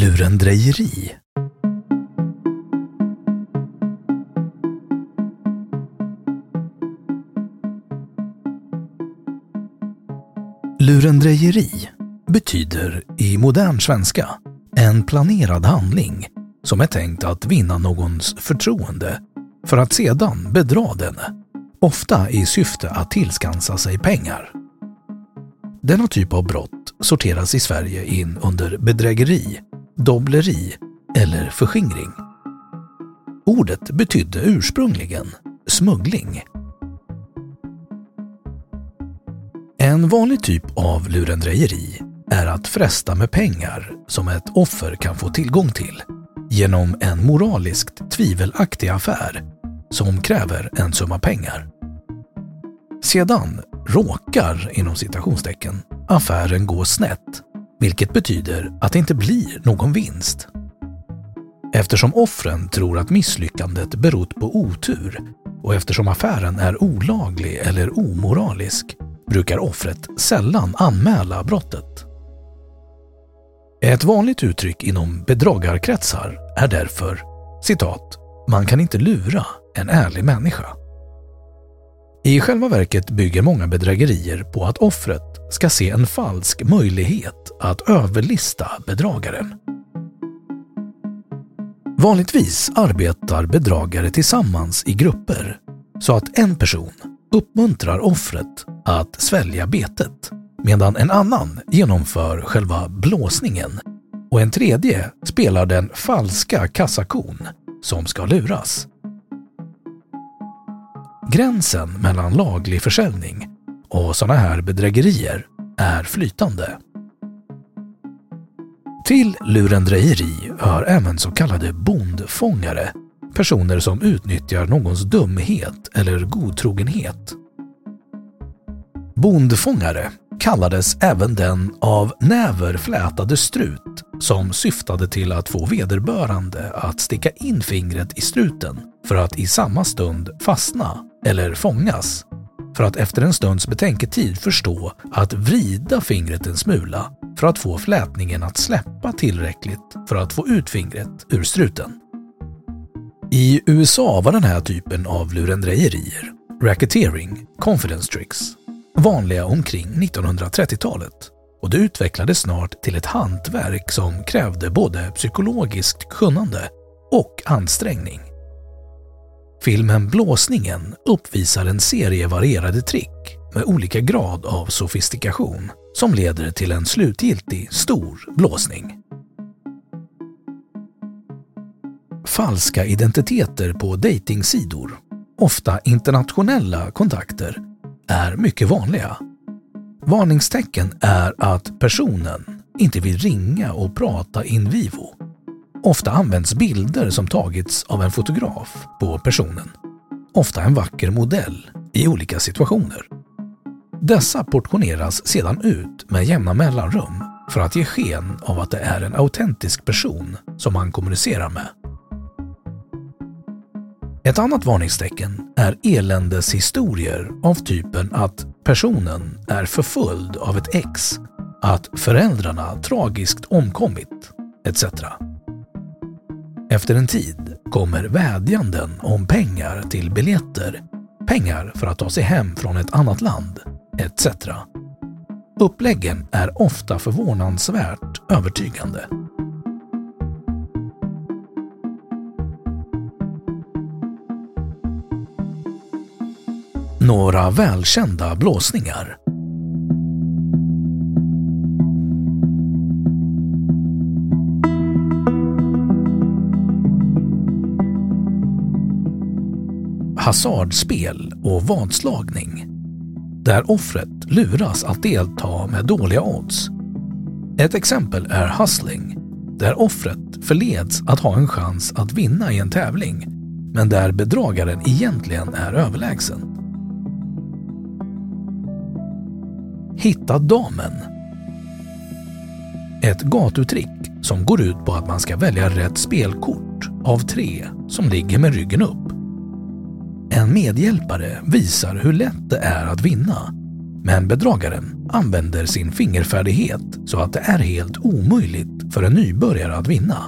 Lurendrejeri Lurendrejeri betyder i modern svenska en planerad handling som är tänkt att vinna någons förtroende för att sedan bedra denne, ofta i syfte att tillskansa sig pengar. Denna typ av brott sorteras i Sverige in under bedrägeri, dobbleri eller förskingring. Ordet betydde ursprungligen smuggling. En vanlig typ av lurendrejeri är att fresta med pengar som ett offer kan få tillgång till genom en moraliskt tvivelaktig affär som kräver en summa pengar. Sedan råkar, inom citationstecken, affären gå snett, vilket betyder att det inte blir någon vinst. Eftersom offren tror att misslyckandet berott på otur och eftersom affären är olaglig eller omoralisk brukar offret sällan anmäla brottet. Ett vanligt uttryck inom bedragarkretsar är därför citat “Man kan inte lura en ärlig människa”. I själva verket bygger många bedrägerier på att offret ska se en falsk möjlighet att överlista bedragaren. Vanligtvis arbetar bedragare tillsammans i grupper så att en person uppmuntrar offret att svälja betet medan en annan genomför själva blåsningen och en tredje spelar den falska kassakon som ska luras. Gränsen mellan laglig försäljning och sådana här bedrägerier är flytande. Till lurendrejeri hör även så kallade bondfångare, personer som utnyttjar någons dumhet eller godtrogenhet. Bondfångare kallades även den av näver flätade strut som syftade till att få vederbörande att sticka in fingret i struten för att i samma stund fastna eller fångas för att efter en stunds betänketid förstå att vrida fingret en smula för att få flätningen att släppa tillräckligt för att få ut fingret ur struten. I USA var den här typen av lurendrejerier, racketeering, confidence tricks, vanliga omkring 1930-talet och det utvecklades snart till ett hantverk som krävde både psykologiskt kunnande och ansträngning. Filmen Blåsningen uppvisar en serie varierade trick med olika grad av sofistikation som leder till en slutgiltig stor blåsning. Falska identiteter på dejtingsidor, ofta internationella kontakter, är mycket vanliga. Varningstecken är att personen inte vill ringa och prata in vivo Ofta används bilder som tagits av en fotograf på personen. Ofta en vacker modell i olika situationer. Dessa portioneras sedan ut med jämna mellanrum för att ge sken av att det är en autentisk person som man kommunicerar med. Ett annat varningstecken är eländeshistorier av typen att personen är förföljd av ett ex, att föräldrarna tragiskt omkommit, etc. Efter en tid kommer vädjanden om pengar till biljetter, pengar för att ta sig hem från ett annat land, etc. Uppläggen är ofta förvånansvärt övertygande. Några välkända blåsningar hasardspel och vadslagning där offret luras att delta med dåliga odds. Ett exempel är hustling, där offret förleds att ha en chans att vinna i en tävling, men där bedragaren egentligen är överlägsen. Hitta damen. Ett gatutrick som går ut på att man ska välja rätt spelkort av tre som ligger med ryggen upp. En medhjälpare visar hur lätt det är att vinna, men bedragaren använder sin fingerfärdighet så att det är helt omöjligt för en nybörjare att vinna.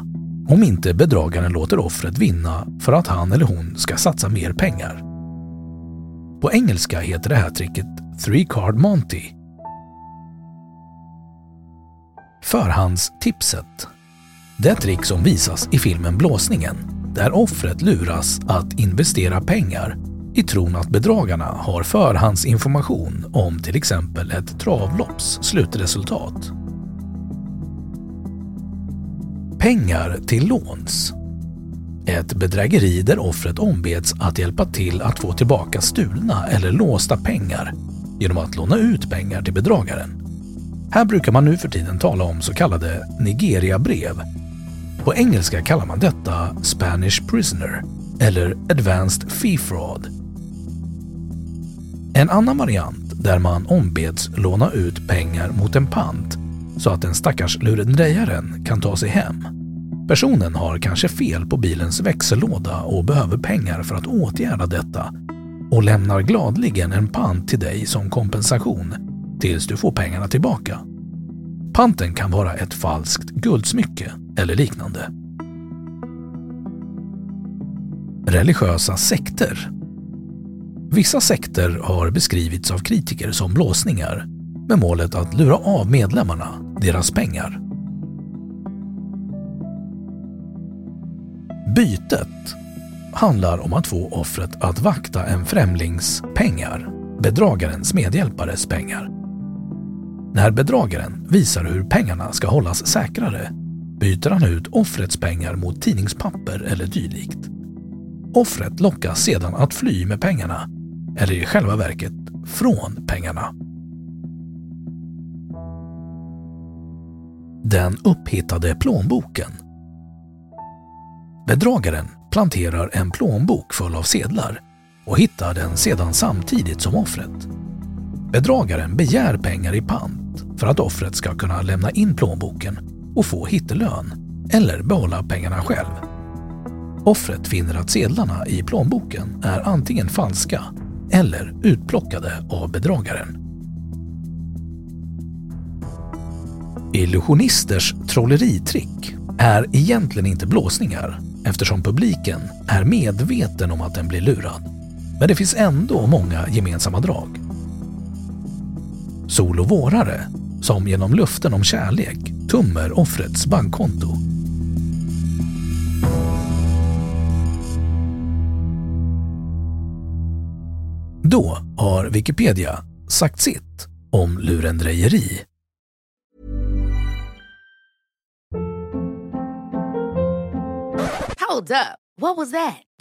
Om inte bedragaren låter offret vinna för att han eller hon ska satsa mer pengar. På engelska heter det här tricket Three Card Monty. Förhandstipset. Det trick som visas i filmen Blåsningen där offret luras att investera pengar i tron att bedragarna har förhandsinformation om till exempel ett travlopps slutresultat. Pengar till låns. Ett bedrägeri där offret ombeds att hjälpa till att få tillbaka stulna eller låsta pengar genom att låna ut pengar till bedragaren. Här brukar man nu för tiden tala om så kallade Nigeria-brev på engelska kallar man detta Spanish Prisoner eller Advanced Fee Fraud. En annan variant där man ombeds låna ut pengar mot en pant så att den stackars lurendrejaren kan ta sig hem. Personen har kanske fel på bilens växellåda och behöver pengar för att åtgärda detta och lämnar gladligen en pant till dig som kompensation tills du får pengarna tillbaka. Panten kan vara ett falskt guldsmycke eller liknande. Religiösa sekter Vissa sekter har beskrivits av kritiker som blåsningar med målet att lura av medlemmarna deras pengar. Bytet handlar om att få offret att vakta en främlings pengar, bedragarens medhjälpares pengar. När bedragaren visar hur pengarna ska hållas säkrare byter han ut offrets pengar mot tidningspapper eller dylikt. Offret lockas sedan att fly med pengarna, eller i själva verket från pengarna. Den upphittade plånboken Bedragaren planterar en plånbok full av sedlar och hittar den sedan samtidigt som offret. Bedragaren begär pengar i pant för att offret ska kunna lämna in plånboken och få hittelön eller behålla pengarna själv. Offret finner att sedlarna i plånboken är antingen falska eller utplockade av bedragaren. Illusionisters trolleritrick är egentligen inte blåsningar eftersom publiken är medveten om att den blir lurad. Men det finns ändå många gemensamma drag. Solovårare som genom luften om kärlek tummer offrets bankkonto. Då har Wikipedia sagt sitt om lurendrejeri. Hold up. What was that?